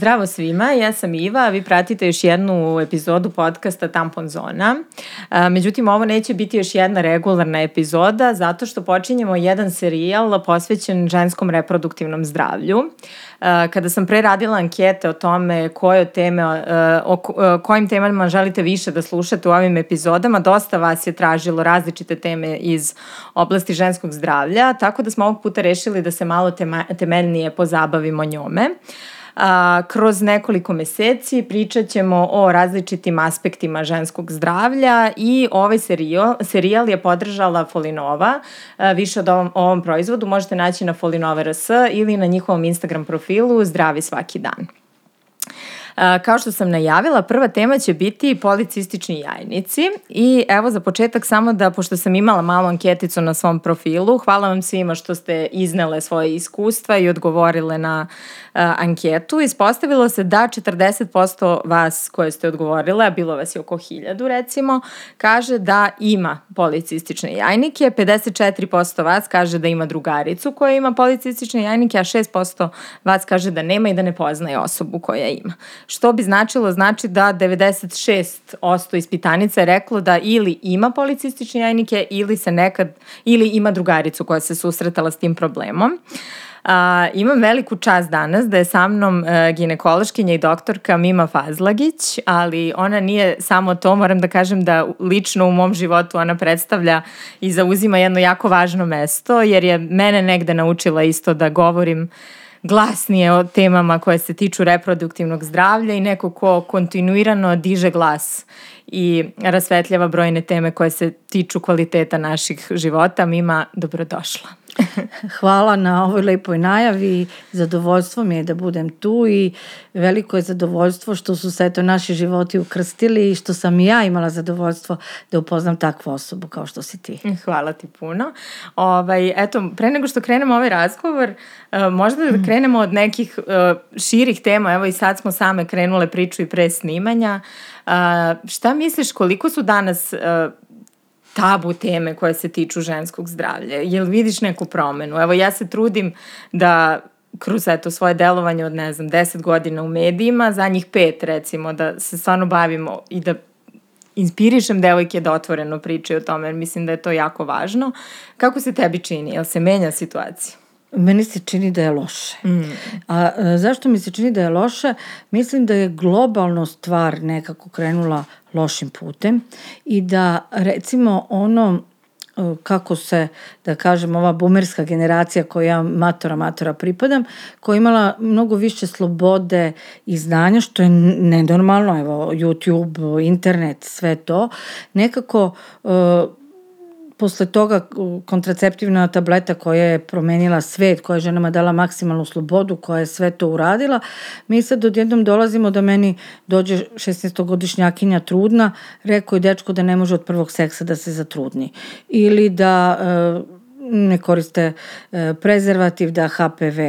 Zdravo svima, ja sam Iva, vi pratite još jednu epizodu podcasta Tampon Zona. Međutim, ovo neće biti još jedna regularna epizoda zato što počinjemo jedan serijal posvećen ženskom reproduktivnom zdravlju. Kada sam pre radila ankete o tome koje teme, o kojim temama želite više da slušate u ovim epizodama, dosta vas je tražilo različite teme iz oblasti ženskog zdravlja, tako da smo ovog puta rešili da se malo tema, temeljnije pozabavimo njome. A, kroz nekoliko meseci pričat ćemo o različitim aspektima ženskog zdravlja i ovaj serijal, serijal je podržala Folinova. A, više od ovom, ovom proizvodu možete naći na Folinova.rs ili na njihovom Instagram profilu Zdravi svaki dan. Kao što sam najavila, prva tema će biti policistični jajnici i evo za početak samo da, pošto sam imala malu anketicu na svom profilu, hvala vam svima što ste iznele svoje iskustva i odgovorile na anketu. Ispostavilo se da 40% vas koje ste odgovorile, a bilo vas je oko 1000 recimo, kaže da ima policistične jajnike, 54% vas kaže da ima drugaricu koja ima policistične jajnike, a 6% vas kaže da nema i da ne poznaje osobu koja ima. Što bi značilo? Znači da 96% ispitanica je reklo da ili ima policistične jajnike ili se nekad, ili ima drugaricu koja se susretala s tim problemom. A, imam veliku čast danas da je sa mnom e, ginekološkinja i doktorka Mima Fazlagić, ali ona nije samo to, moram da kažem da lično u mom životu ona predstavlja i zauzima jedno jako važno mesto, jer je mene negde naučila isto da govorim glasnije o temama koje se tiču reproduktivnog zdravlja i neko ko kontinuirano diže glas i rasvetljava brojne teme koje se tiču kvaliteta naših života. Mima, dobrodošla. Hvala na ovoj lepoj najavi. Zadovoljstvo mi je da budem tu i veliko je zadovoljstvo što su se eto naši životi ukrstili i što sam i ja imala zadovoljstvo da upoznam takvu osobu kao što si ti. Hvala ti puno. Ovaj, eto, pre nego što krenemo ovaj razgovor, e, možda da krenemo od nekih e, širih tema. Evo i sad smo same krenule priču i pre snimanja. Uh, šta misliš koliko su danas tabu teme koje se tiču ženskog zdravlja? Jel vidiš neku promenu? Evo ja se trudim da kroz eto svoje delovanje od ne znam 10 godina u medijima, za njih pet recimo da se stvarno bavimo i da inspirišem devojke da otvoreno pričaju o tome, jer mislim da je to jako važno. Kako se tebi čini? Jel se menja situacija? Meni se čini da je loše. Mm. A, a zašto mi se čini da je loše? Mislim da je globalno stvar nekako krenula lošim putem i da recimo ono kako se, da kažem, ova bumerska generacija koja matora matora pripadam, koja imala mnogo više slobode i znanja, što je nenormalno, evo, YouTube, internet, sve to, nekako uh, posle toga kontraceptivna tableta koja je promenila svet, koja je ženama dala maksimalnu slobodu, koja je sve to uradila, mi sad odjednom dolazimo da meni dođe 16-godišnjakinja trudna, rekao je dečko da ne može od prvog seksa da se zatrudni. Ili da e, ne koriste e, prezervativ, da HPV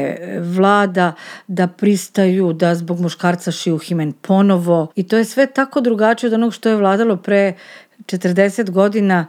vlada, da pristaju, da zbog muškarca šiju himen ponovo. I to je sve tako drugačije od onog što je vladalo pre 40 godina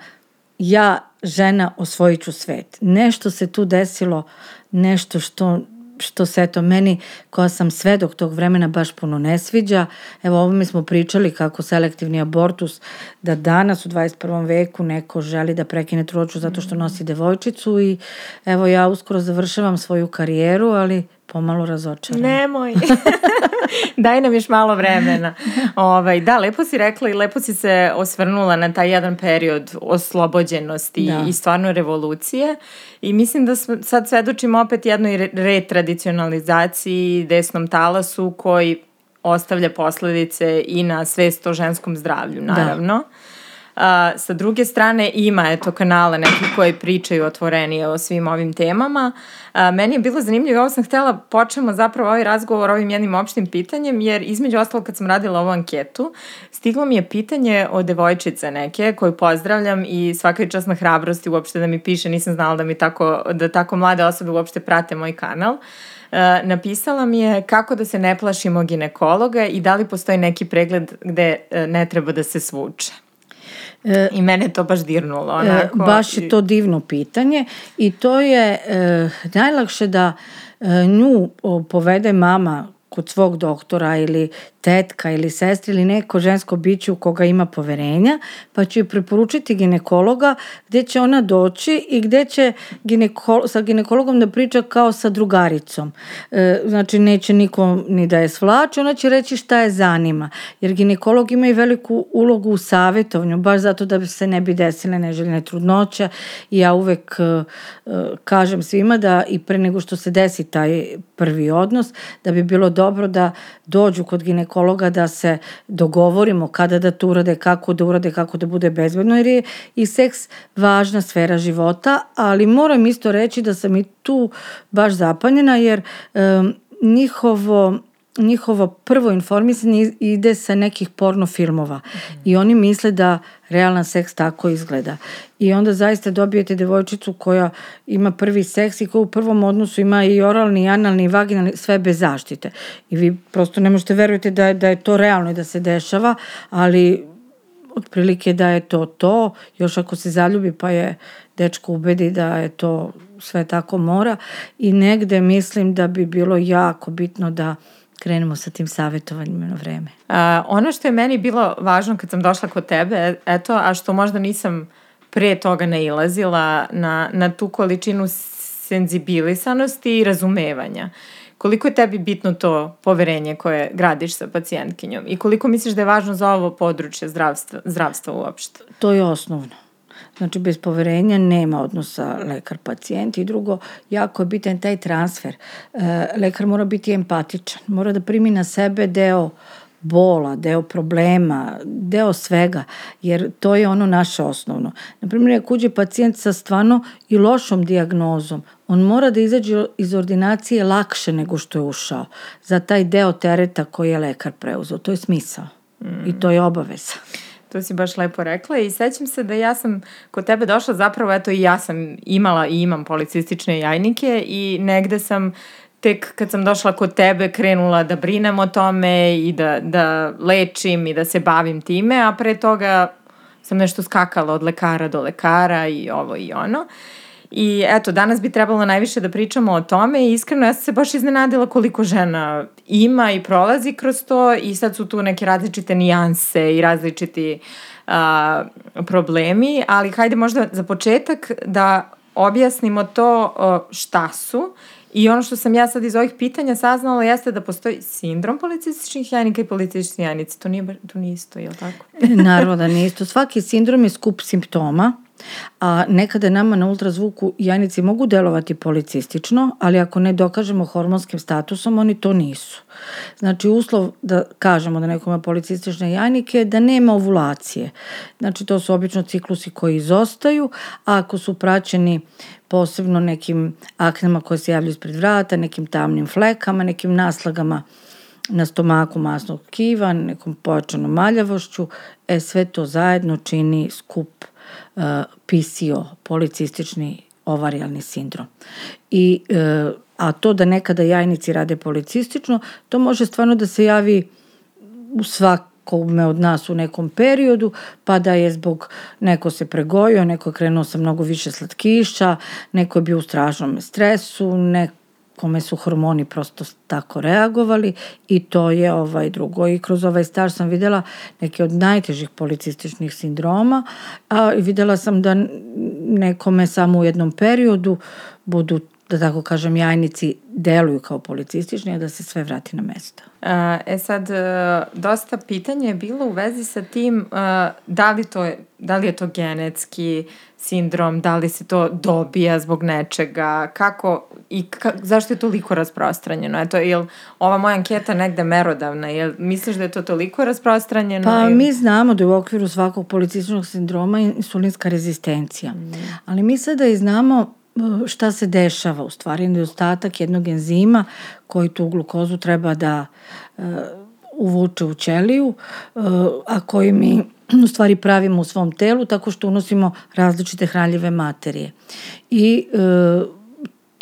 ja žena osvojit ću svet. Nešto se tu desilo, nešto što što se eto meni koja sam svedok tog vremena baš puno ne sviđa. Evo ovo mi smo pričali kako selektivni abortus da danas u 21. veku neko želi da prekine trudnoću zato što nosi devojčicu i evo ja uskoro završavam svoju karijeru, ali pomalo razočarana. Nemoj. Daj nam još malo vremena. Ovaj, da, lepo si rekla i lepo si se osvrnula na taj jedan period oslobođenosti da. i stvarno revolucije. I mislim da sad svedočimo opet jednoj retradicionalizaciji desnom talasu koji ostavlja posledice i na svest o ženskom zdravlju, da. naravno. Da. A, sa druge strane ima eto kanale neki koji pričaju otvorenije o svim ovim temama. A, meni je bilo zanimljivo, ovo sam htela počnemo zapravo ovaj razgovor ovim jednim opštim pitanjem, jer između ostalo kad sam radila ovu anketu, stiglo mi je pitanje o devojčice neke koju pozdravljam i svaka je čast na hrabrosti uopšte da mi piše, nisam znala da mi tako, da tako mlade osobe uopšte prate moj kanal. Uh, napisala mi je kako da se ne plašimo ginekologa i da li postoji neki pregled gde uh, ne treba da se svuče. E, I mene to baš dirnulo. E, onako. Baš je to divno pitanje i to je e, najlakše da nju povede mama kod svog doktora ili tetka ili sestra ili neko žensko biće u koga ima poverenja, pa će joj preporučiti ginekologa gde će ona doći i gde će ginekolo, sa ginekologom da priča kao sa drugaricom. E, znači neće niko ni da je svlači, ona će reći šta je zanima. Jer ginekolog ima i veliku ulogu u savjetovanju, baš zato da se ne bi desile neželjene trudnoće ja uvek e, e, kažem svima da i pre nego što se desi taj prvi odnos, da bi bilo dobro da dođu kod ginekologa da se dogovorimo kada da to urade, kako da urade, kako da bude bezbedno, jer je i seks važna sfera života, ali moram isto reći da sam i tu baš zapanjena, jer um, njihovo njihovo prvo informisanje ide sa nekih porno filmova mm -hmm. i oni misle da realan seks tako izgleda. I onda zaista dobijete devojčicu koja ima prvi seks i koja u prvom odnosu ima i oralni, i analni, i vaginalni, sve bez zaštite. I vi prosto ne možete verujete da, da je to realno i da se dešava, ali otprilike da je to to, još ako se zaljubi pa je dečko ubedi da je to sve tako mora i negde mislim da bi bilo jako bitno da krenemo sa tim savjetovanjima na vreme. A, ono što je meni bilo važno kad sam došla kod tebe, eto, a što možda nisam pre toga nailazila na, na tu količinu senzibilisanosti i razumevanja. Koliko je tebi bitno to poverenje koje gradiš sa pacijentkinjom i koliko misliš da je važno za ovo područje zdravstva, zdravstva uopšte? To je osnovno. Znači, bez poverenja nema odnosa lekar-pacijent i drugo, jako je bitan taj transfer. E, lekar mora biti empatičan, mora da primi na sebe deo bola, deo problema, deo svega, jer to je ono naše osnovno. Naprimjer, ako uđe pacijent sa stvarno i lošom diagnozom, on mora da izađe iz ordinacije lakše nego što je ušao za taj deo tereta koji je lekar preuzeo. To je smisao mm. i to je obaveza. To si baš lepo rekla i sećam se da ja sam kod tebe došla zapravo, eto i ja sam imala i imam policistične jajnike i negde sam tek kad sam došla kod tebe krenula da brinem o tome i da, da lečim i da se bavim time, a pre toga sam nešto skakala od lekara do lekara i ovo i ono. Uh, I eto, danas bi trebalo najviše da pričamo o tome i iskreno ja sam se baš iznenadila koliko žena ima i prolazi kroz to i sad su tu neke različite nijanse i različiti a, problemi, ali hajde možda za početak da objasnimo to šta su I ono što sam ja sad iz ovih pitanja saznala jeste da postoji sindrom policističnih jajnika i policističnih jajnici. To nije, to nije isto, je li tako? Naravno da nije isto. Svaki sindrom je skup simptoma a nekada nama na ultrazvuku jajnici mogu delovati policistično, ali ako ne dokažemo hormonskim statusom, oni to nisu. Znači, uslov da kažemo da neko ima policistične jajnike je da nema ovulacije. Znači, to su obično ciklusi koji izostaju, a ako su praćeni posebno nekim aknama koje se javljaju ispred vrata, nekim tamnim flekama, nekim naslagama na stomaku masnog kiva, nekom pojačanom maljavošću, e, sve to zajedno čini skup PCO, policistični ovarijalni sindrom. I, uh, a to da nekada jajnici rade policistično, to može stvarno da se javi u svakome od nas u nekom periodu, pa da je zbog, neko se pregojio, neko je krenuo sa mnogo više slatkiša, neko je bio u stražnom stresu, neko kome su hormoni prosto tako reagovali i to je ovaj drugo. I kroz ovaj staž sam videla neke od najtežih policističnih sindroma, a videla sam da nekome samo u jednom periodu budu da tako kažem, jajnici deluju kao policistični, a da se sve vrati na mesto. E sad, e, dosta pitanja je bilo u vezi sa tim e, da li, to je, da li je to genetski sindrom, da li se to dobija zbog nečega, kako i ka, zašto je toliko rasprostranjeno? Eto, je ova moja anketa negde merodavna? Jel misliš da je to toliko rasprostranjeno? Pa ili... mi znamo da je u okviru svakog policičnog sindroma insulinska rezistencija. Mm. Ali mi sada i znamo šta se dešava u stvari nedostatak jednog enzima koji tu glukozu treba da uh, uvuče u ćeliju, uh, a koji mi u stvari pravimo u svom telu tako što unosimo različite hranljive materije. I uh,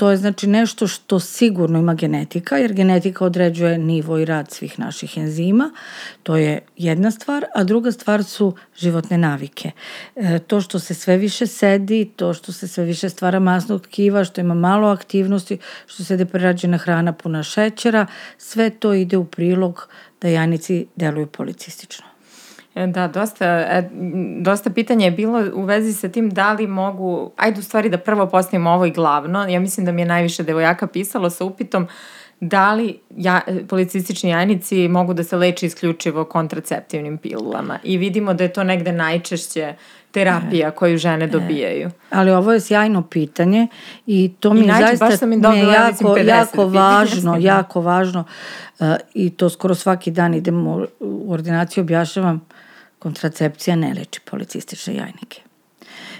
to je znači nešto što sigurno ima genetika, jer genetika određuje nivo i rad svih naših enzima. To je jedna stvar, a druga stvar su životne navike. E, to što se sve više sedi, to što se sve više stvara masnog tkiva, što ima malo aktivnosti, što se deprerađena hrana puna šećera, sve to ide u prilog da jajnici deluju policistično. E, da, dosta, e, dosta pitanja je bilo u vezi sa tim da li mogu, ajde u stvari da prvo postavimo ovo i glavno, ja mislim da mi je najviše devojaka pisalo sa upitom da li ja, policistični jajnici mogu da se leče isključivo kontraceptivnim pilulama. I vidimo da je to negde najčešće terapija e, koju žene dobijaju. E, ali ovo je sjajno pitanje i to mi I najče, zaista mi je jako, jako važno, jako važno uh, i to skoro svaki dan idemo u ordinaciju objašnjavam uh, kontracepcija ne leči policistične jajnike.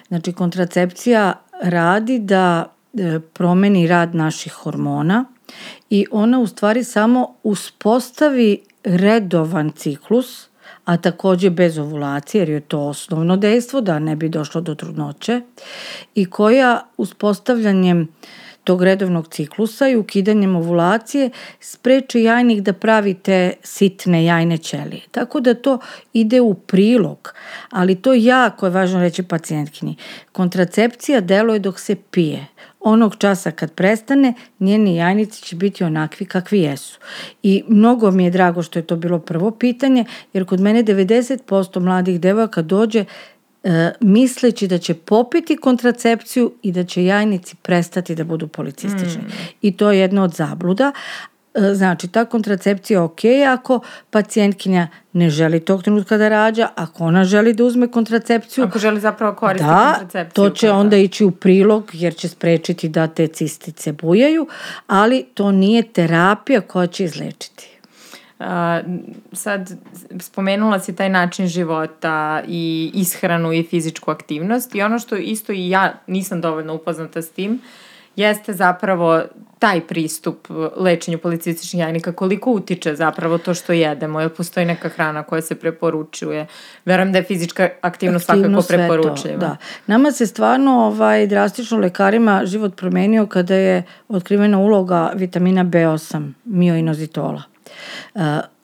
Znači, kontracepcija radi da e, promeni rad naših hormona i ona u stvari samo uspostavi redovan ciklus, a takođe bez ovulacije, jer je to osnovno dejstvo da ne bi došlo do trudnoće, i koja uspostavljanjem uh, tog redovnog ciklusa i ukidanjem ovulacije spreči jajnik da pravi te sitne jajne ćelije. Tako da to ide u prilog, ali to jako je važno reći pacijentkinji. Kontracepcija deluje dok se pije. Onog časa kad prestane, njeni jajnici će biti onakvi kakvi jesu. I mnogo mi je drago što je to bilo prvo pitanje, jer kod mene 90% mladih devojaka dođe misleći da će popiti kontracepciju i da će jajnici prestati da budu policistični. Mm. I to je jedno od zabluda. E, znači, ta kontracepcija je ok ako pacijentkinja ne želi tog trenutka da rađa, ako ona želi da uzme kontracepciju. Ako želi zapravo koristiti da, kontracepciju. to će onda ići u prilog jer će sprečiti da te cistice bujaju, ali to nije terapija koja će izlečiti. Uh, sad, spomenula si taj način života i ishranu i fizičku aktivnost i ono što isto i ja nisam dovoljno upoznata s tim, jeste zapravo taj pristup lečenju policističnih jajnika, koliko utiče zapravo to što jedemo, jel postoji neka hrana koja se preporučuje. Verujem da je fizička aktivnost, aktivnost svakako preporučljiva. Da. Nama se stvarno ovaj, drastično lekarima život promenio kada je otkrivena uloga vitamina B8, mioinozitola.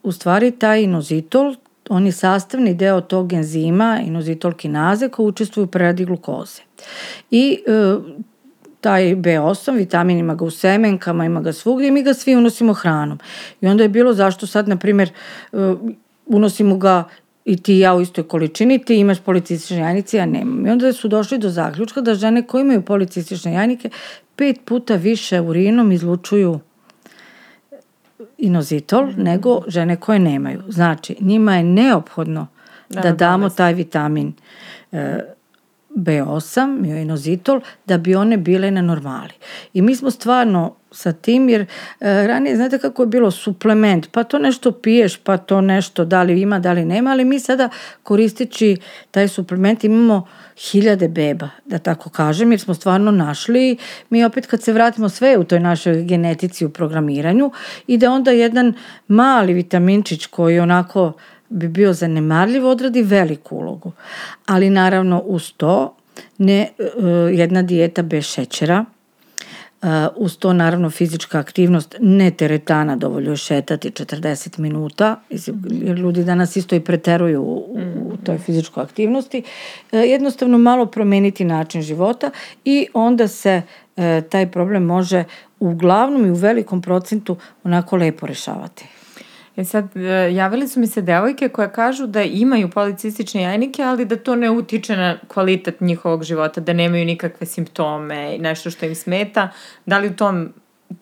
U stvari taj inozitol, on je sastavni deo tog enzima inozitol kinaze koji učestvuju u preradi glukoze. I e, taj B8, vitamin ima ga u semenkama, ima ga svugdje i mi ga svi unosimo hranom. I onda je bilo zašto sad, na primjer, e, unosimo ga i ti i ja u istoj količini, ti imaš policistične jajnice, ja nemam. I onda su došli do zaključka da žene koje imaju policistične jajnike pet puta više urinom izlučuju inozitol mm -hmm. nego žene koje nemaju. Znači, njima je neophodno da, da damo taj vitamin e, B8, mioinozitol, da bi one bile na normali. I mi smo stvarno sa tim, jer e, ranije, znate kako je bilo, suplement, pa to nešto piješ, pa to nešto, da li ima, da li nema, ali mi sada koristeći taj suplement imamo hiljade beba, da tako kažem, jer smo stvarno našli, mi opet kad se vratimo sve u toj našoj genetici u programiranju i da onda jedan mali vitaminčić koji onako bi bio zanemarljiv odradi veliku ulogu. Ali naravno uz to ne, e, jedna dijeta bez šećera, uz to naravno fizička aktivnost, ne teretana, dovoljno je šetati 40 minuta, jer ljudi danas isto i preteruju u, u toj fizičkoj aktivnosti. Uh, jednostavno malo promeniti način života i onda se uh, taj problem može uglavnom i u velikom procentu onako lepo rešavati. E sad, e, javili su mi se devojke koje kažu da imaju policistične jajnike, ali da to ne utiče na kvalitet njihovog života, da nemaju nikakve simptome nešto što im smeta. Da li u tom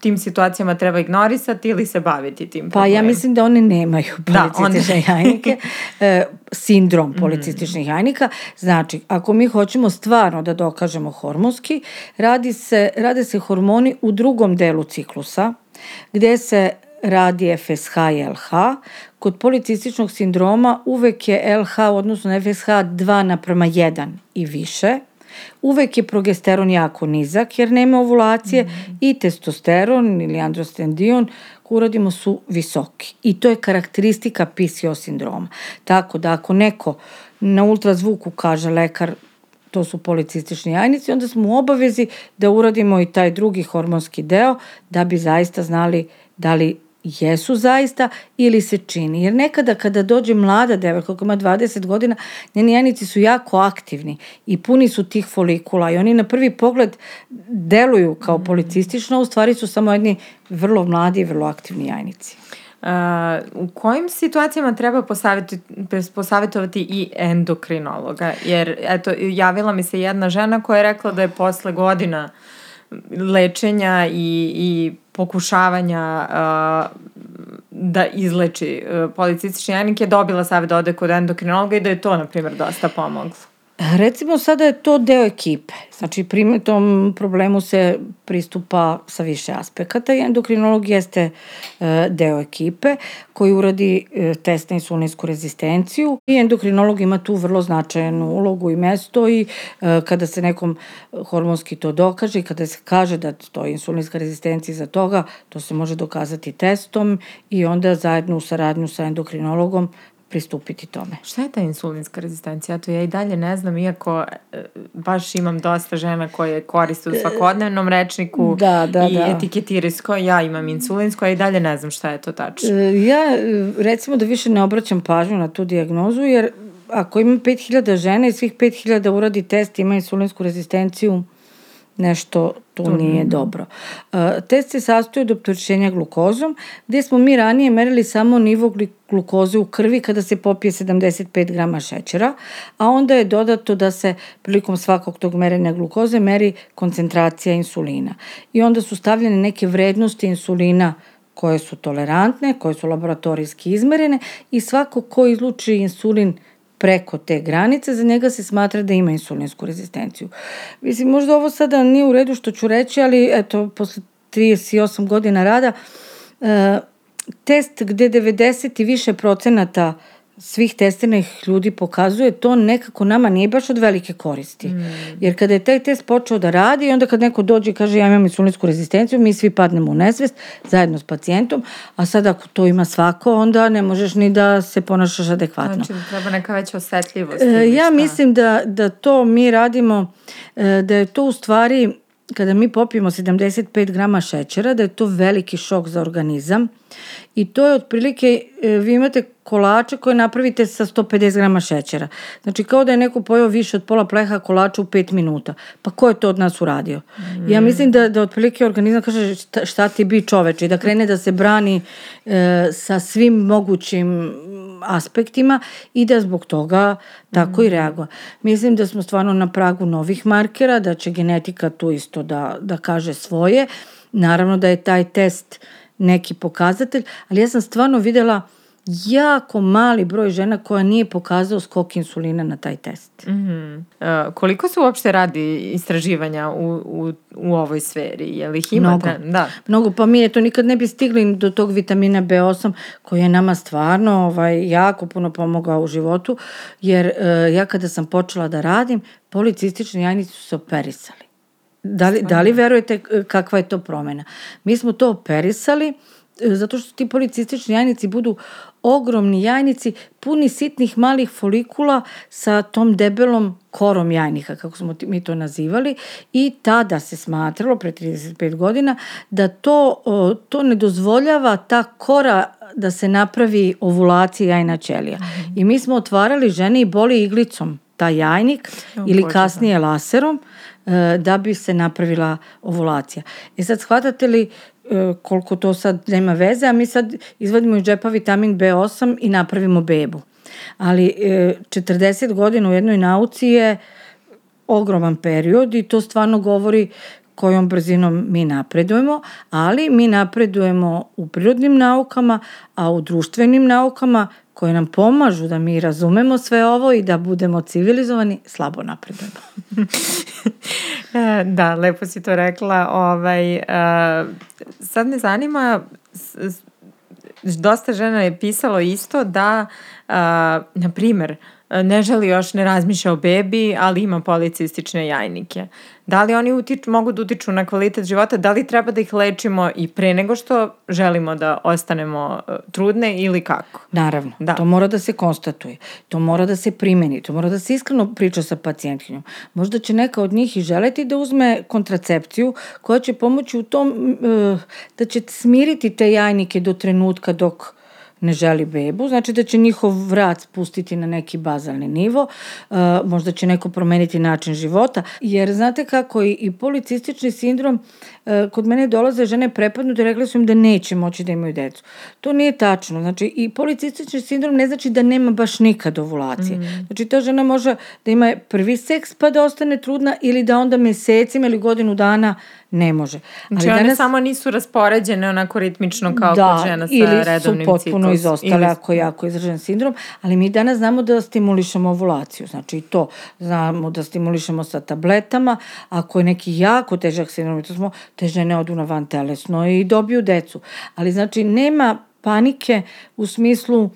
tim situacijama treba ignorisati ili se baviti tim problemom? Pa ja mislim da one nemaju policistične da, one... jajnike. E, sindrom mhm. policističnih mm. jajnika. Znači, ako mi hoćemo stvarno da dokažemo hormonski, radi se, rade se hormoni u drugom delu ciklusa, gde se radi FSH i LH. Kod policističnog sindroma uvek je LH odnosno FSH 2 naprema 1 i više. Uvek je progesteron jako nizak jer nema ovulacije mm -hmm. i testosteron ili androstendion uradimo su visoki. I to je karakteristika PCO sindroma. Tako da ako neko na ultrazvuku kaže lekar to su policistični jajnici, onda smo u obavezi da uradimo i taj drugi hormonski deo da bi zaista znali da li jesu zaista ili se čini. Jer nekada kada dođe mlada devojka koja ima 20 godina, njeni jajnici su jako aktivni i puni su tih folikula i oni na prvi pogled deluju kao policistično, a u stvari su samo jedni vrlo mladi i vrlo aktivni jajnici. Uh, u kojim situacijama treba posavetovati i endokrinologa? Jer, eto, javila mi se jedna žena koja je rekla da je posle godina lečenja i, i pokušavanja da izleči uh, policistični jajnik je dobila savjet da ode kod endokrinologa i da je to, na primjer, dosta pomoglo. Recimo sada je to deo ekipe. Znači, pri tom problemu se pristupa sa više aspekata i endokrinolog jeste e, deo ekipe koji uradi e, test na insulinsku rezistenciju i endokrinolog ima tu vrlo značajnu ulogu i mesto i e, kada se nekom hormonski to dokaže i kada se kaže da to je insulinska rezistencija za toga, to se može dokazati testom i onda zajedno u saradnju sa endokrinologom pristupiti tome. Šta je ta insulinska rezistencija? To ja i dalje ne znam, iako e, baš imam dosta žena koje koriste u svakodnevnom rečniku da, da, i da. etiketirijsko. Ja imam insulinsko, a i dalje ne znam šta je to tačno. E, ja recimo da više ne obraćam pažnju na tu dijagnozu, jer ako ima 5000 žena i svih 5000 uradi test ima insulinsku rezistenciju, nešto tu nije dobro. Uh, test se sastoji od opterećenja glukozom, gde smo mi ranije merili samo nivo glukoze u krvi kada se popije 75 grama šećera, a onda je dodato da se prilikom svakog tog merenja glukoze meri koncentracija insulina. I onda su stavljene neke vrednosti insulina koje su tolerantne, koje su laboratorijski izmerene i svako ko izluči insulin preko te granice, za njega se smatra da ima insulinsku rezistenciju. Mislim, možda ovo sada nije u redu što ću reći, ali eto, posle 38 godina rada, e, test gde 90 i više procenata uh, svih testiranih ljudi pokazuje, to nekako nama nije baš od velike koristi. Mm. Jer kada je taj test počeo da radi, onda kad neko dođe i kaže ja imam insulinsku rezistenciju, mi svi padnemo u nesvest zajedno s pacijentom, a sad ako to ima svako, onda ne možeš ni da se ponašaš adekvatno. Znači da treba neka veća osetljivost. E, ja mislim da, da to mi radimo, e, da je to u stvari kada mi popijemo 75 grama šećera, da je to veliki šok za organizam i to je otprilike, e, vi imate kolače koje napravite sa 150 grama šećera. Znači kao da je neko pojao više od pola pleha kolača u 5 minuta. Pa ko je to od nas uradio? Mm. Ja mislim da, da otprilike organizam kaže šta, šta ti bi čoveče i da krene da se brani e, sa svim mogućim aspektima i da zbog toga tako mm. i reaguje. Mislim da smo stvarno na pragu novih markera, da će genetika tu isto da, da kaže svoje. Naravno da je taj test neki pokazatelj, ali ja sam stvarno videla jako mali broj žena koja nije pokazao skok insulina na taj test. Mm -hmm. uh, koliko se uopšte radi istraživanja u, u, u ovoj sferi? Je li ih imate? Mnogo. Da. Mnogo, pa mi je to nikad ne bi stigli do tog vitamina B8 koji je nama stvarno ovaj, jako puno pomogao u životu, jer uh, ja kada sam počela da radim, policistični jajnici su se operisali. Da li, da li verujete kakva je to promena? Mi smo to operisali e, zato što ti policistični jajnici budu ogromni jajnici puni sitnih malih folikula sa tom debelom korom jajnika, kako smo mi to nazivali, i tada se smatralo, pre 35 godina, da to, to ne dozvoljava ta kora da se napravi ovulacija jajna ćelija. Mm. I mi smo otvarali žene i boli iglicom taj jajnik ili kasnije laserom e, da bi se napravila ovulacija. E sad, shvatate li e, koliko to sad nema veze, a mi sad izvadimo iz džepa vitamin B8 i napravimo bebu. Ali 40 e, godina u jednoj nauci je ogroman period i to stvarno govori kojom brzinom mi napredujemo, ali mi napredujemo u prirodnim naukama, a u društvenim naukama koje nam pomažu da mi razumemo sve ovo i da budemo civilizovani, slabo napredujemo. E, da, lepo si to rekla. Ovaj, uh, sad me zanima, dosta žena je pisalo isto da uh, na primer, ne želi još, ne razmišlja o bebi, ali ima policistične jajnike. Da li oni utiču, mogu da utiču na kvalitet života, da li treba da ih lečimo i pre nego što želimo da ostanemo uh, trudne ili kako? Naravno, da. to mora da se konstatuje, to mora da se primeni, to mora da se iskreno priča sa pacijentkinjom. Možda će neka od njih i želeti da uzme kontracepciju koja će pomoći u tom uh, da će smiriti te jajnike do trenutka dok ne želi bebu, znači da će njihov vrat spustiti na neki bazalni nivo, uh, možda će neko promeniti način života, jer znate kako i, i policistični sindrom, uh, kod mene dolaze žene prepadnute i rekli su im da neće moći da imaju decu. To nije tačno, znači i policistični sindrom ne znači da nema baš nikad ovulacije. Mm. Znači ta žena može da ima prvi seks pa da ostane trudna ili da onda mesecima ili godinu dana ne može. Znači Ali one danas, samo nisu raspoređene onako ritmično kao da, kod žena sa redovnim ciklom. ili su potpuno ciklus. izostale ili... ako je jako izražen sindrom, ali mi danas znamo da stimulišemo ovulaciju, znači i to znamo da stimulišemo sa tabletama, ako je neki jako težak sindrom, to smo, te žene odu na van telesno i dobiju decu. Ali znači nema panike u smislu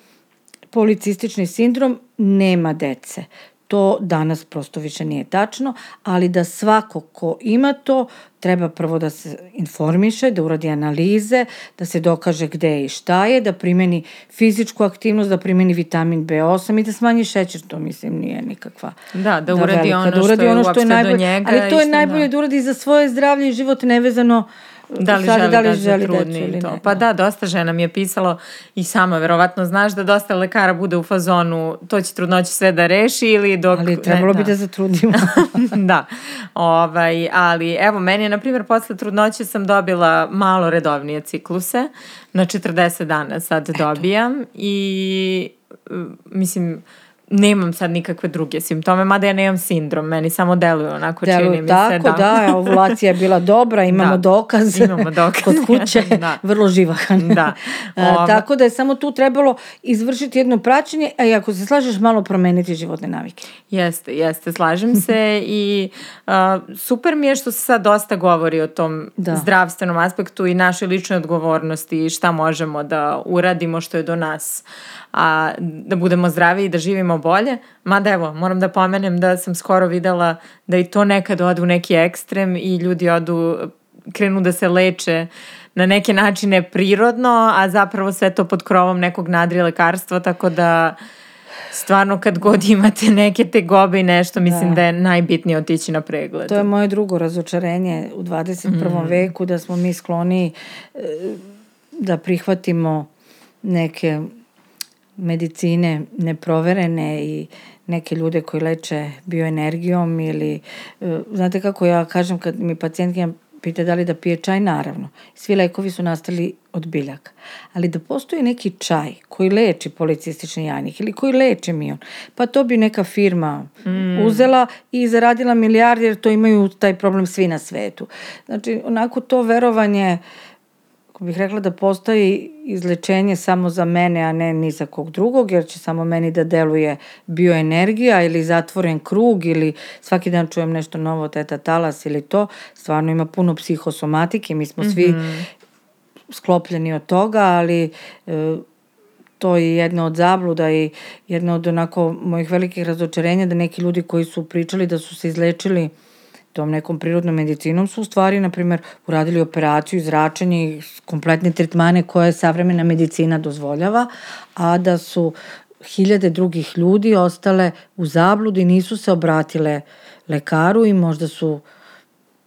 policistični sindrom nema dece. To danas prosto više nije tačno, ali da svako ko ima to treba prvo da se informiše, da uradi analize, da se dokaže gde i šta je, da primeni fizičku aktivnost, da primeni vitamin B8 i da smanji šećer, to mislim nije nikakva. Da, da uradi da velika, ono, da uradi što, ono što je najbolje, do njega. Ali to je najbolje da. da uradi za svoje zdravlje i život nevezano Da li Sad, želi da, li da želi trudni ili to. Ne. Pa da, dosta žena mi je pisalo i sama verovatno znaš da dosta lekara bude u fazonu to će trudnoće sve da reši ili dok... Ali trebalo ne, bi da, da zatrudimo. da, ovaj, ali evo meni je na primjer posle trudnoće sam dobila malo redovnije cikluse, na 40 dana sad Eto. dobijam i mislim nemam sad nikakve druge simptome, mada ja nemam sindrom, meni samo deluje onako Deluju čini mi tako, se. Tako, da, da ovulacija je bila dobra, imamo da, dokaz, imamo dokaz kod kuće, da. vrlo živahan. Da. Ova... tako da je samo tu trebalo izvršiti jedno praćenje, a i ako se slažeš, malo promeniti životne navike. Jeste, jeste, slažem se i uh, super mi je što se sad dosta govori o tom da. zdravstvenom aspektu i našoj ličnoj odgovornosti i šta možemo da uradimo što je do nas. A da budemo zdravi i da živimo bolje. Mada evo, moram da pomenem da sam skoro videla da i to nekad ode u neki ekstrem i ljudi odu, krenu da se leče na neke načine prirodno, a zapravo sve to pod krovom nekog nadri lekarstva, tako da stvarno kad god imate neke te gobe i nešto, mislim da, da je najbitnije otići na pregled. To je moje drugo razočarenje u 21. Mm. veku, da smo mi skloni e, da prihvatimo neke medicine neproverene i neke ljude koji leče bioenergijom ili, e, znate kako ja kažem kad mi pacijentkinja pita da li da pije čaj, naravno. Svi lekovi su nastali od biljaka. Ali da postoji neki čaj koji leči policistični jajnik ili koji leči mion, pa to bi neka firma mm. uzela i zaradila milijarde jer to imaju taj problem svi na svetu. Znači, onako to verovanje uh, ako bih rekla da postoji izlečenje samo za mene, a ne ni za kog drugog, jer će samo meni da deluje bioenergija ili zatvoren krug ili svaki dan čujem nešto novo, teta talas ili to, stvarno ima puno psihosomatike, mi smo svi mm -hmm. sklopljeni od toga, ali e, to je jedna od zabluda i jedna od onako mojih velikih razočarenja da neki ljudi koji su pričali da su se izlečili tom nekom prirodnom medicinom su u stvari, na primer, uradili operaciju, zračenje i kompletne tretmane koje savremena medicina dozvoljava, a da su hiljade drugih ljudi ostale u zabludi, nisu se obratile lekaru i možda su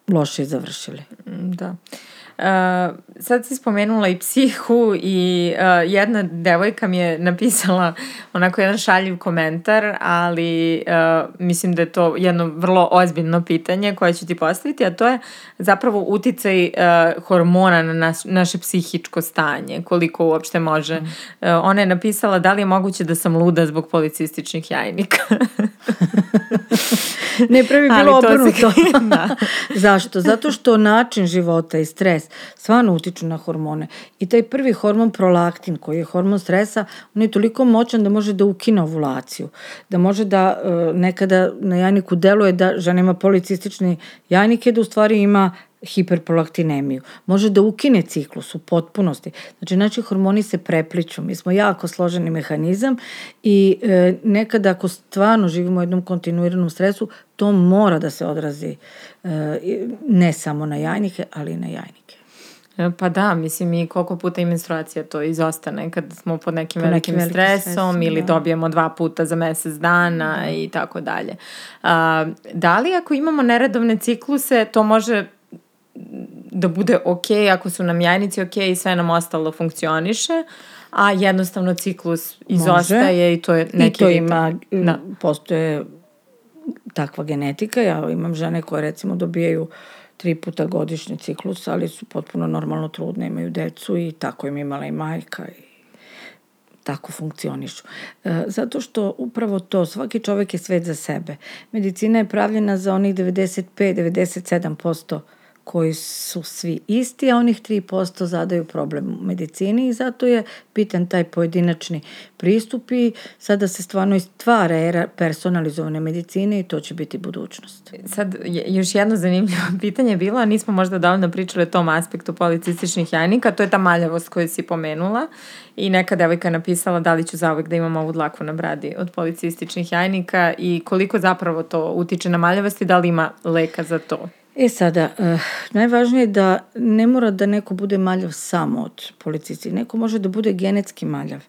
loše završili. Da. Uh, Uh, sad si spomenula i psihu i uh, jedna devojka mi je napisala onako jedan šaljiv komentar, ali uh, mislim da je to jedno vrlo ozbiljno pitanje koje ću ti postaviti, a to je zapravo uticaj uh, hormona na naš, naše psihičko stanje, koliko uopšte može. Mm. Uh, ona je napisala da li je moguće da sam luda zbog policističnih jajnika. ne, prvi bilo obrnuto. da. Zašto? Zato što način života i stres stvarno utiču na hormone. I taj prvi hormon prolaktin, koji je hormon stresa, on je toliko moćan da može da ukine ovulaciju. Da može da e, nekada na jajniku deluje da žena ima policistični jajnike, da u stvari ima hiperprolaktinemiju. Može da ukine ciklus u potpunosti. Znači, naši hormoni se prepliču. Mi smo jako složeni mehanizam i e, nekada ako stvarno živimo u jednom kontinuiranom stresu, to mora da se odrazi e, ne samo na jajnike, ali i na jajnike. E, pa da, mislim i koliko puta i menstruacija to izostane kad smo pod nekim pod velikim nekim stresom, stresom ili da. dobijemo dva puta za mesec dana da. i tako dalje. A, da li ako imamo neredovne cikluse, to može da bude ok ako su nam jajnici ok i sve nam ostalo funkcioniše, a jednostavno ciklus izostaje Može. i to je neki I to ima, da. postoje takva genetika. Ja imam žene koje recimo dobijaju tri puta godišnji ciklus, ali su potpuno normalno trudne, imaju decu i tako im imala i majka i tako funkcionišu. E, zato što upravo to, svaki čovek je svet za sebe. Medicina je pravljena za onih 95-97% koji su svi isti, a onih 3% zadaju problem u medicini i zato je bitan taj pojedinačni pristup i sada se stvarno stvara era personalizovane medicine i to će biti budućnost. Sad, još jedno zanimljivo pitanje je bilo, a nismo možda davno pričali o tom aspektu policističnih jajnika, to je ta maljavost koju si pomenula i neka devojka je napisala da li ću zauvek da imam ovu dlaku na bradi od policističnih jajnika i koliko zapravo to utiče na maljavost i da li ima leka za to. E sada, uh, najvažnije je da ne mora da neko bude maljav samo od policisti. Neko može da bude genetski maljav,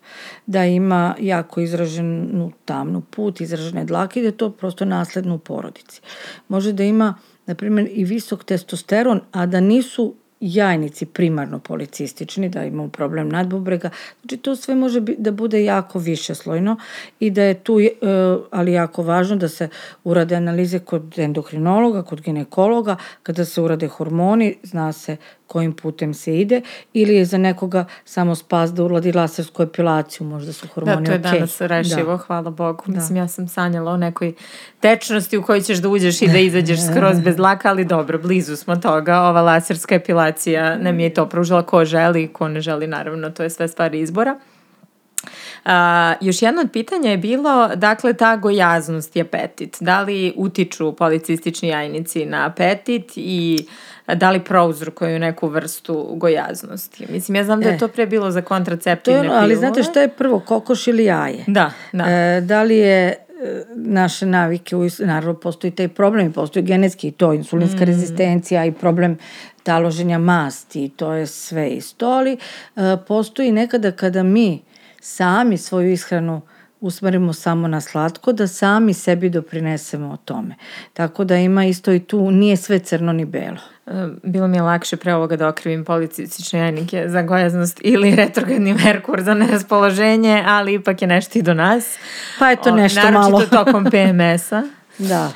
da ima jako izraženu tamnu put, izražene dlake i da je to prosto nasledno u porodici. Može da ima, na primjer, i visok testosteron, a da nisu jajnici primarno policistični, da imamo problem nadbubrega. Znači to sve može da bude jako višeslojno i da je tu, e, ali jako važno da se urade analize kod endokrinologa, kod ginekologa, kada se urade hormoni, zna se kojim putem se ide ili je za nekoga samo spas da uradi lasersku epilaciju, možda su hormoni okej. Da, to je okay. danas rešivo, da. hvala Bogu. Da. Mislim, ja sam sanjala o nekoj tečnosti u kojoj ćeš da uđeš i da izađeš skroz bez laka, ali dobro, blizu smo toga. Ova laserska epilacija nam je to pružila ko želi, ko ne želi, naravno, to je sve stvari izbora. A, još jedno od pitanja je bilo, dakle, ta gojaznost i apetit. Da li utiču policistični jajnici na apetit i da li prouzrokuju neku vrstu gojaznosti. Mislim, ja znam da je e, to pre bilo za kontraceptivne pilule. Ali znate šta je prvo, kokoš ili jaje? Da, da. E, da li je e, naše navike, naravno postoji taj problem, i postoji genetski i to, insulinska mm. rezistencija i problem taloženja masti, to je sve isto, ali e, postoji nekada kada mi sami svoju ishranu usmerimo samo na slatko, da sami sebi doprinesemo o tome. Tako da ima isto i tu, nije sve crno ni belo. E, bilo mi je lakše pre ovoga da okrivim policistične jajnike za gojaznost ili retrogradni Merkur za neraspoloženje, ali ipak je nešto i do nas. Pa je to nešto o, malo. Naročito tokom PMS-a. Da. Uh,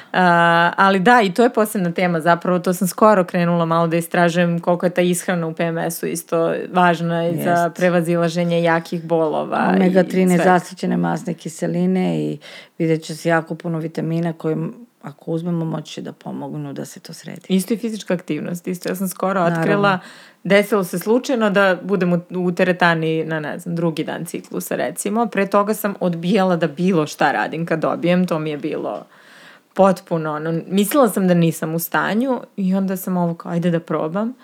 ali da, i to je posebna tema zapravo, to sam skoro krenula malo da istražujem koliko je ta ishrana u PMS-u isto važna i za prevazilaženje jakih bolova. Omega-3 nezasićene masne kiseline i vidjet će se jako puno vitamina koje ako uzmemo moći da pomognu da se to sredi. Isto i fizička aktivnost, isto ja sam skoro Naravno. otkrila, desilo se slučajno da budem u, u teretani na ne znam, drugi dan ciklusa recimo, pre toga sam odbijala da bilo šta radim kad dobijem, to mi je bilo potpuno, ono, mislila sam da nisam u stanju i onda sam ovo kao, ajde da probam.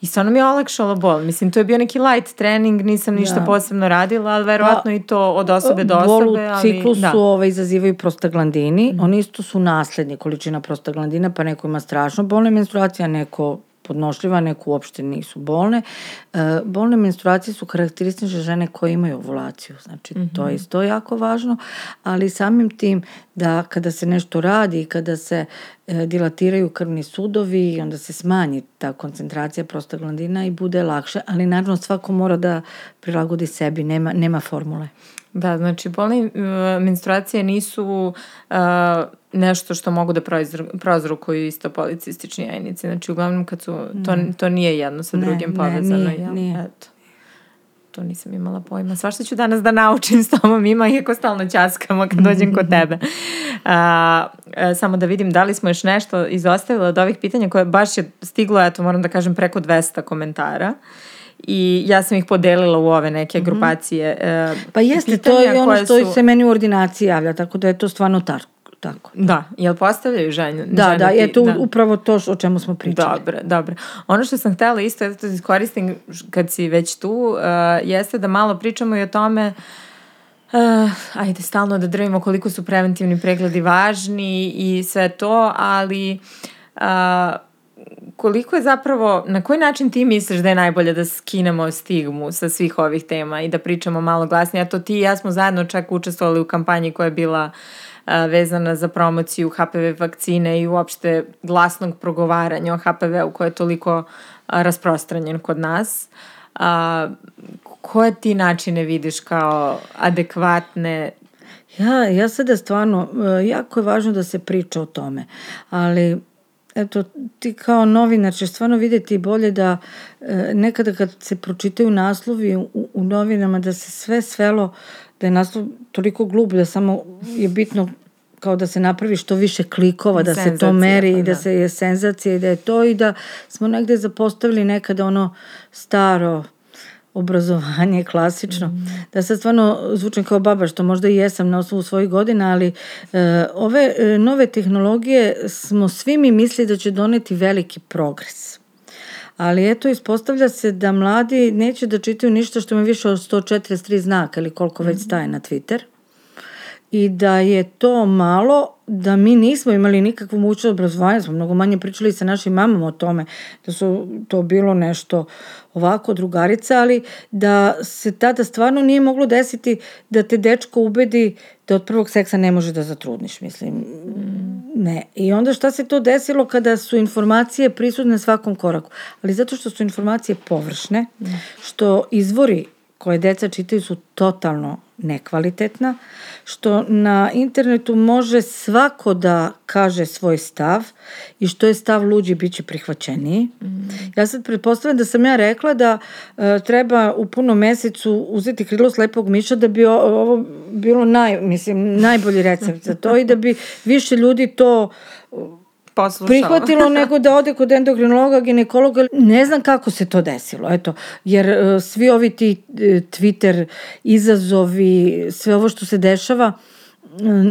I stvarno mi je olakšalo bol. Mislim, to je bio neki light trening, nisam ništa ja. posebno radila, ali verovatno pa, i to od osobe do osobe. Bol u ciklusu da. ovaj, izazivaju prostaglandini. Mm. Oni isto su nasledni količina prostaglandina, pa neko ima strašno bolne menstruacije, a neko podnošljiva, neku uopšte nisu bolne. E, bolne menstruacije su karakteristične žene koje imaju ovulaciju, znači mm -hmm. to je mhm. isto jako važno, ali samim tim da kada se nešto radi, kada se e, dilatiraju krvni sudovi i onda se smanji ta koncentracija prostaglandina i bude lakše, ali naravno svako mora da prilagodi sebi, nema, nema formule. Da, znači bolne uh, menstruacije nisu uh, nešto što mogu da prouzrokuju isto policistični jajnici. Znači uglavnom kad su, to, to nije jedno sa ne, drugim povezano. Ne, nije, nije. Eto. To nisam imala pojma. Svašta ću danas da naučim s tobom, ima iako stalno ćaskamo kad dođem kod tebe. A, a, samo da vidim da li smo još nešto izostavili od ovih pitanja koje baš je stiglo, eto moram da kažem, preko 200 komentara. Uh, i ja sam ih podelila u ove neke mhm. grupacije. Mm -hmm. Pa jeste, to je ono što su... se meni u ordinaciji javlja, tako da je to stvarno tako tako. Da, jel postavljaju ženju? Da, da, ti- je to upravo to o čemu smo pričali. Dobro, dobro. Ono što sam htjela isto da iskoristim kad si već tu, uh, jeste da malo pričamo i o tome Uh, ajde, stalno da drvimo koliko su preventivni pregledi važni i sve to, ali uh, koliko je zapravo, na koji način ti misliš da je najbolje da skinemo stigmu sa svih ovih tema i da pričamo malo glasnije? Eto, ti i ja smo zajedno čak učestvovali u kampanji koja je bila uh, vezana za promociju HPV vakcine i uopšte glasnog progovaranja o HPV-u koje je toliko uh, rasprostranjen kod nas. A, koje ti načine vidiš kao adekvatne Ja, ja sada stvarno, e, jako je važno da se priča o tome, ali eto, ti kao novinar ćeš stvarno vidjeti bolje da e, nekada kad se pročitaju naslovi u, u novinama da se sve svelo, da je naslov toliko glup da samo je bitno kao da se napravi što više klikova, da se to Senzacija, meri pa i da da. se je senzacija i da je to i da smo negde zapostavili nekada ono staro obrazovanje klasično. Da sad stvarno zvučim kao baba, što možda i jesam na osnovu svojih godina, ali e, ove e, nove tehnologije smo svi mi mislili da će doneti veliki progres. Ali eto, ispostavlja se da mladi neće da čitaju ništa što ima više od 143 znaka ili koliko već staje na Twitter i da je to malo, da mi nismo imali nikakvu mogućnost obrazovanja, smo mnogo manje pričali sa našim mamama o tome, da su to bilo nešto ovako drugarica, ali da se tada stvarno nije moglo desiti da te dečko ubedi da od prvog seksa ne može da zatrudniš, mislim. Ne. I onda šta se to desilo kada su informacije prisutne na svakom koraku? Ali zato što su informacije površne, što izvori koje deca čitaju su totalno nekvalitetna, što na internetu može svako da kaže svoj stav i što je stav luđi bit će prihvaćeniji. Ja sad pretpostavljam da sam ja rekla da e, treba u punom mesecu uzeti krilo slepog miša da bi o- ovo bilo naj, mislim, najbolji recept za to i da bi više ljudi to poslušala? prihvatilo nego da ode kod endokrinologa, ginekologa. Ne znam kako se to desilo, eto, jer e, svi ovi ti e, Twitter izazovi, sve ovo što se dešava,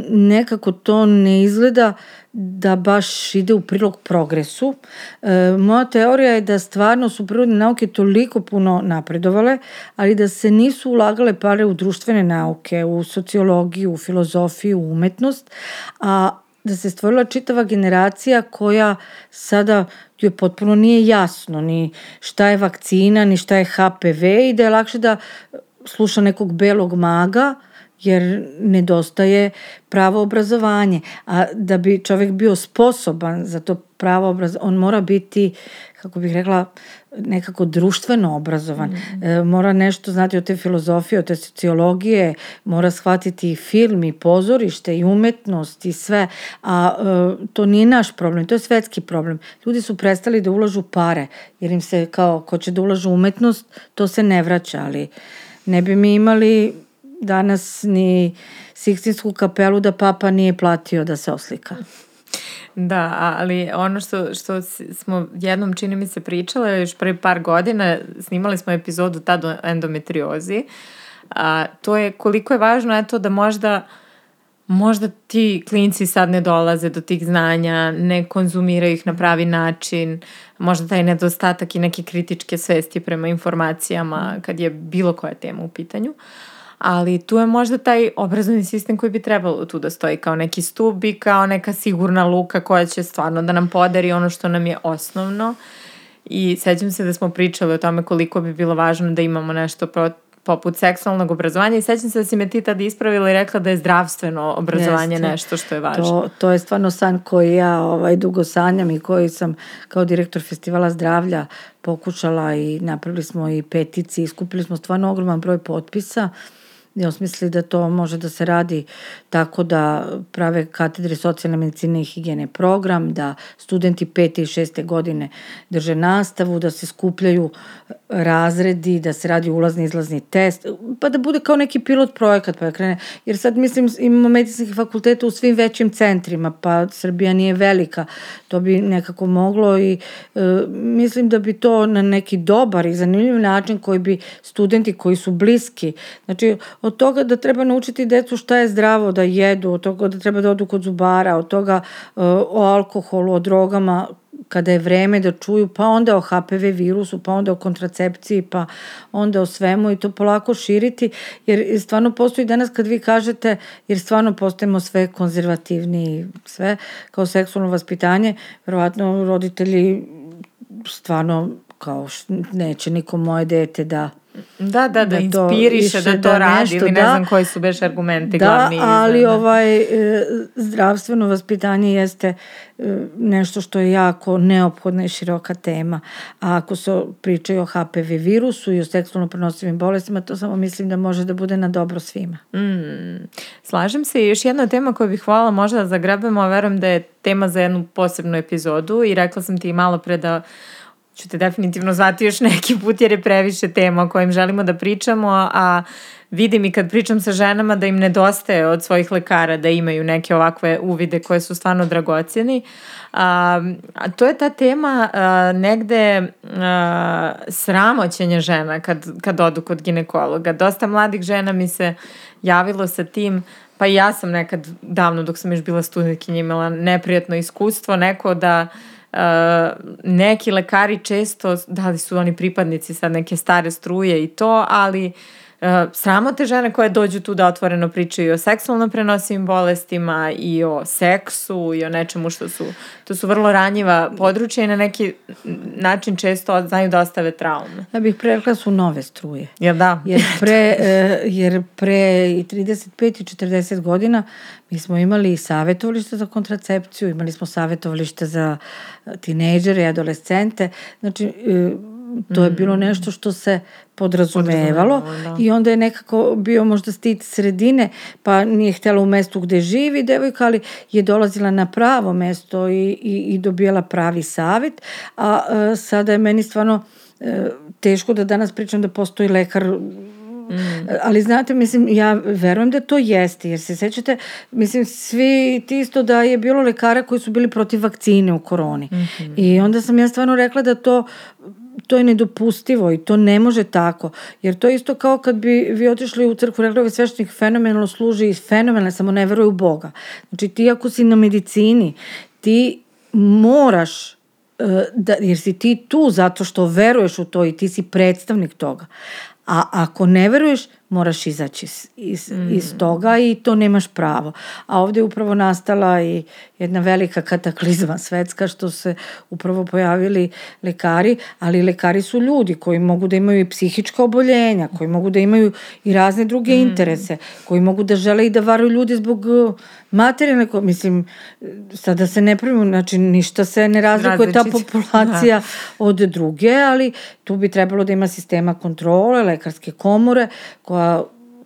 nekako to ne izgleda da baš ide u prilog progresu. E, moja teorija je da stvarno su prirodne nauke toliko puno napredovale, ali da se nisu ulagale pare u društvene nauke, u sociologiju, u filozofiju, u umetnost, a da se stvorila čitava generacija koja sada joj potpuno nije jasno ni šta je vakcina, ni šta je HPV i da je lakše da sluša nekog belog maga jer nedostaje pravo obrazovanje. A da bi čovjek bio sposoban za to pravo obrazovanje, on mora biti, kako bih rekla, nekako društveno obrazovan. E, mora nešto znati o te filozofije, o te sociologije, mora shvatiti i film i pozorište i umetnost i sve. A e, to nije naš problem, to je svetski problem. Ljudi su prestali da ulažu pare, jer im se kao, ko će da ulažu umetnost, to se ne vraća, ali ne bi mi imali danas ni Sikstinsku kapelu da papa nije platio da se oslika. Da, ali ono što, što smo jednom čini mi se pričale, još pre par godina snimali smo epizodu tad o endometriozi, a, to je koliko je važno eto da možda možda ti klinci sad ne dolaze do tih znanja, ne konzumiraju ih na pravi način, možda taj nedostatak i neke kritičke svesti prema informacijama kad je bilo koja tema u pitanju. Ali tu je možda taj obrazovni sistem koji bi trebalo tu da stoji kao neki stup i kao neka sigurna luka koja će stvarno da nam podari ono što nam je osnovno. I sećam se da smo pričali o tome koliko bi bilo važno da imamo nešto pro, poput seksualnog obrazovanja i sećam se da si me ti tada ispravila i rekla da je zdravstveno obrazovanje Jeste. nešto što je važno. To, to je stvarno san koji ja ovaj, dugo sanjam i koji sam kao direktor festivala zdravlja pokušala i napravili smo i petici i skupili smo stvarno ogroman broj potpisa i osmislili da to može da se radi tako da prave katedre socijalne medicine i higijene program, da studenti pete i šeste godine drže nastavu, da se skupljaju razredi, da se radi ulazni izlazni test, pa da bude kao neki pilot projekat pa da krene. Jer sad mislim imamo medicinskih fakulteta u svim većim centrima, pa Srbija nije velika, to bi nekako moglo i e, mislim da bi to na neki dobar i zanimljiv način koji bi studenti koji su bliski, znači od toga da treba naučiti decu šta je zdravo da jedu, od toga da treba da odu kod zubara, od toga uh, o alkoholu, o drogama, kada je vreme da čuju, pa onda o HPV virusu, pa onda o kontracepciji, pa onda o svemu i to polako širiti, jer stvarno postoji danas kad vi kažete, jer stvarno postajemo sve konzervativni, sve kao seksualno vaspitanje, verovatno roditelji stvarno kao neće niko moje dete da Da, da, da, da inspiriše da to da radi nešto, ili ne da, znam koji su beš argumenti da, glavni. Da, ali da. ovaj, e, zdravstveno vaspitanje jeste e, nešto što je jako neophodna i široka tema. A ako se pričaju o HPV virusu i o seksualno prenosivim bolestima, to samo mislim da može da bude na dobro svima. Mm, slažem se i još jedna tema koju bih hvala možda da zagrebemo, a verujem da je tema za jednu posebnu epizodu i rekla sam ti malo pre da ću te definitivno zvati još neki put jer je previše tema o kojim želimo da pričamo, a vidim i kad pričam sa ženama da im nedostaje od svojih lekara da imaju neke ovakve uvide koje su stvarno dragocjeni. A, a to je ta tema a, negde a, sramoćenja žena kad, kad odu kod ginekologa. Dosta mladih žena mi se javilo sa tim pa ja sam nekad davno dok sam još bila studentkinja imala neprijatno iskustvo neko da neki lekari često, da li su oni pripadnici sad neke stare struje i to, ali sramote žene koje dođu tu da otvoreno pričaju o seksualno prenosivim bolestima i o seksu i o nečemu što su, to su vrlo ranjiva područja i na neki način često znaju da ostave traume. Ja bih rekla su nove struje. Jel da? Jer pre, uh, jer pre i 35 i 40 godina mi smo imali savjetovalište za kontracepciju, imali smo savjetovalište za tinejdžere i adolescente, znači e, to je bilo mm. nešto što se podrazumevalo da. i onda je nekako bio možda stit sredine, pa nije htjela u mestu gde živi devojka, ali je dolazila na pravo mesto i, i, i dobijala pravi savjet, a, a sada je meni stvarno e, teško da danas pričam da postoji lekar Mm. Ali znate, mislim, ja verujem da to jeste, jer se sećate, mislim, svi ti isto da je bilo lekara koji su bili protiv vakcine u koroni. Mm -hmm. I onda sam ja stvarno rekla da to to je nedopustivo i to ne može tako. Jer to je isto kao kad bi vi otišli u crkvu, rekli ovaj sveštenik fenomenalno služi i fenomenalno, samo ne veruje u Boga. Znači ti ako si na medicini, ti moraš e, da, jer si ti tu zato što veruješ u to i ti si predstavnik toga. A ako ne veruješ, moraš izaći iz, iz, mm. iz toga i to nemaš pravo. A ovde je upravo nastala i jedna velika kataklizma svetska što se upravo pojavili lekari, ali lekari su ljudi koji mogu da imaju i psihička oboljenja, koji mogu da imaju i razne druge mm. interese, koji mogu da žele i da varaju ljudi zbog uh, materijalne, mislim, sada se ne pravimo, znači ništa se ne razlikuje ta populacija da. od druge, ali tu bi trebalo da ima sistema kontrole, lekarske komore, koja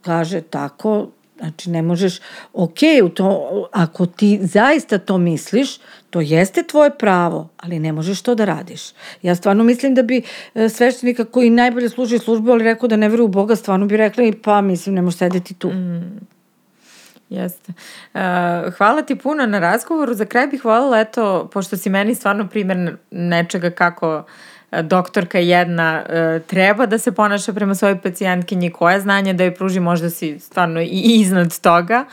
kaže tako, Znači, ne možeš, ok, u to, ako ti zaista to misliš, to jeste tvoje pravo, ali ne možeš to da radiš. Ja stvarno mislim da bi e, sveštenika koji najbolje služi službu, ali rekao da ne veruju u Boga, stvarno bi rekli, pa mislim, ne možeš sedeti tu. Mm. Jeste. Uh, hvala ti puno na razgovoru. Za kraj bih voljela, eto, pošto si meni stvarno primjer nečega kako uh, doktorka jedna e, treba da se ponaša prema svojoj pacijentkinji, koje znanje da joj pruži, možda si stvarno i iznad toga.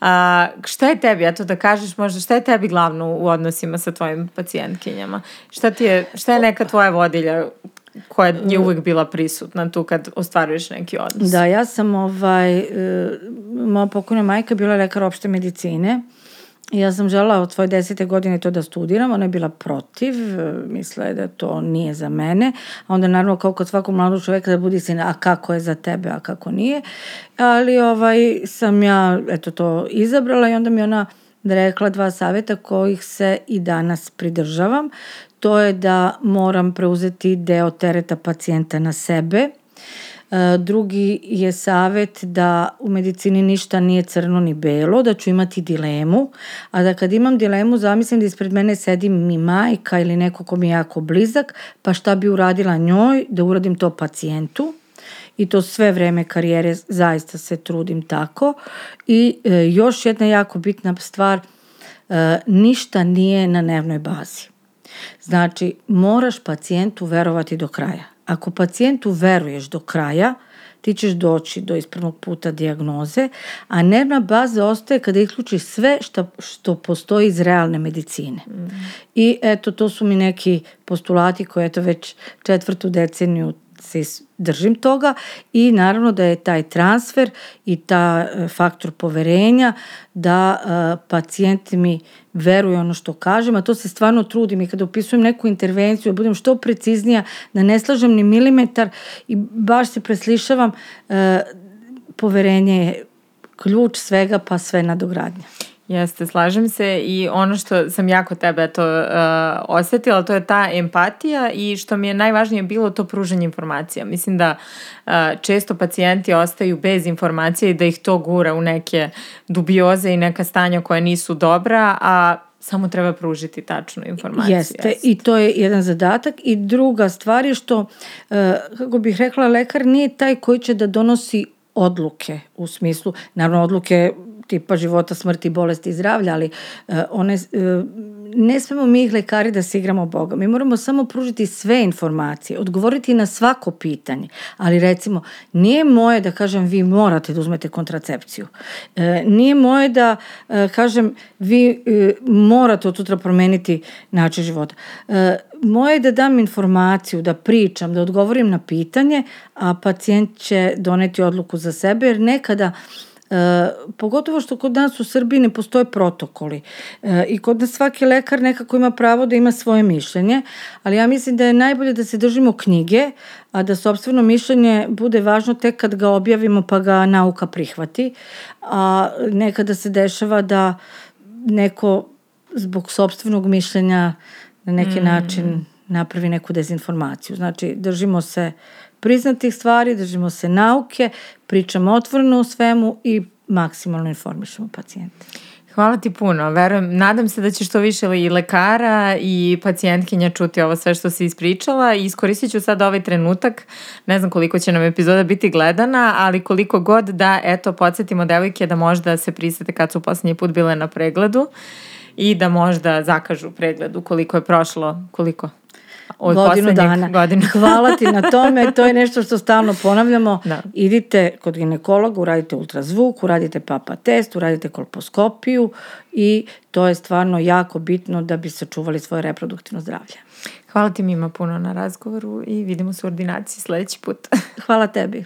A, šta je tebi, eto da kažeš možda, šta je tebi glavno u odnosima sa tvojim pacijentkinjama? Šta, ti je, šta je neka tvoja vodilja koja je uvek bila prisutna tu kad ostvaruješ neki odnos? Da, ja sam ovaj, e, moja pokojna majka bila lekar opšte medicine Ja sam žela od svoje desete godine to da studiram, ona je bila protiv, misla je da to nije za mene, a onda naravno kao kod svakog mladog čoveka da budi se, a kako je za tebe, a kako nije, ali ovaj, sam ja eto to izabrala i onda mi ona rekla dva saveta kojih se i danas pridržavam. To je da moram preuzeti deo tereta pacijenta na sebe, drugi je savet da u medicini ništa nije crno ni belo, da ću imati dilemu, a da kad imam dilemu zamislim da ispred mene sedi mi majka ili neko ko mi je jako blizak, pa šta bi uradila njoj, da uradim to pacijentu i to sve vreme karijere zaista se trudim tako. I e, još jedna jako bitna stvar, e, ništa nije na dnevnoj bazi. Znači, moraš pacijentu verovati do kraja. Ako pacijentu veruješ do kraja, ti ćeš doći do ispravnog puta dijagnoze, a nervna baza ostaje kada isključiš sve što, što postoji iz realne medicine. Mm. I eto, to su mi neki postulati koje eto već četvrtu deceniju se držim toga i naravno da je taj transfer i ta e, faktor poverenja da uh, pacijenti mi veruju ono što kažem, a to se stvarno trudim i kada upisujem neku intervenciju, da budem što preciznija, da ne slažem ni milimetar i baš se preslišavam, uh, poverenje je ključ svega pa sve nadogradnja. Jeste, slažem se i ono što sam jako tebe to uh, osetila, to je ta empatija i što mi je najvažnije bilo to pružanje informacija. Mislim da uh, često pacijenti ostaju bez informacija i da ih to gura u neke dubioze i neka stanja koja nisu dobra, a samo treba pružiti tačnu informaciju. Jeste, Jeste. i to je jedan zadatak. I druga stvar je što, uh, kako bih rekla, lekar nije taj koji će da donosi odluke u smislu, naravno odluke tipa života, smrti, bolesti i zdravlja, ali uh, one, uh, ne smemo mi ih lekari da se igramo Boga. Mi moramo samo pružiti sve informacije, odgovoriti na svako pitanje, ali recimo nije moje da kažem vi morate da uzmete kontracepciju. Uh, nije moje da kažem vi morate od sutra promeniti način života. Moje je da dam informaciju, da pričam, da odgovorim na pitanje, a pacijent će doneti odluku za sebe, jer nekada uh, E, pogotovo što kod nas u Srbiji ne postoje protokoli e, i kod nas svaki lekar nekako ima pravo da ima svoje mišljenje, ali ja mislim da je najbolje da se držimo knjige, a da sobstveno mišljenje bude važno tek kad ga objavimo pa ga nauka prihvati, a nekada se dešava da neko zbog sobstvenog mišljenja na neki mm. način napravi neku dezinformaciju. Znači, držimo se priznatih stvari, držimo se nauke, pričamo otvoreno o svemu i maksimalno informišemo pacijente. Hvala ti puno. Verujem, nadam se da će što više i lekara i pacijentkinja čuti ovo sve što si ispričala i iskoristit ću sad ovaj trenutak. Ne znam koliko će nam epizoda biti gledana, ali koliko god da, eto, podsjetimo devojke da možda se prisete kad su poslednji put bile na pregledu i da možda zakažu pregled ukoliko je prošlo, koliko? Od godinu dana. Godinu. Hvala ti na tome, to je nešto što stalno ponavljamo. Da. Idite kod ginekologa, uradite ultrazvuk, uradite papa test, uradite kolposkopiju i to je stvarno jako bitno da bi sačuvali svoje reproduktivno zdravlje. Hvala ti Mima puno na razgovoru i vidimo se u ordinaciji sledeći put. Hvala tebi.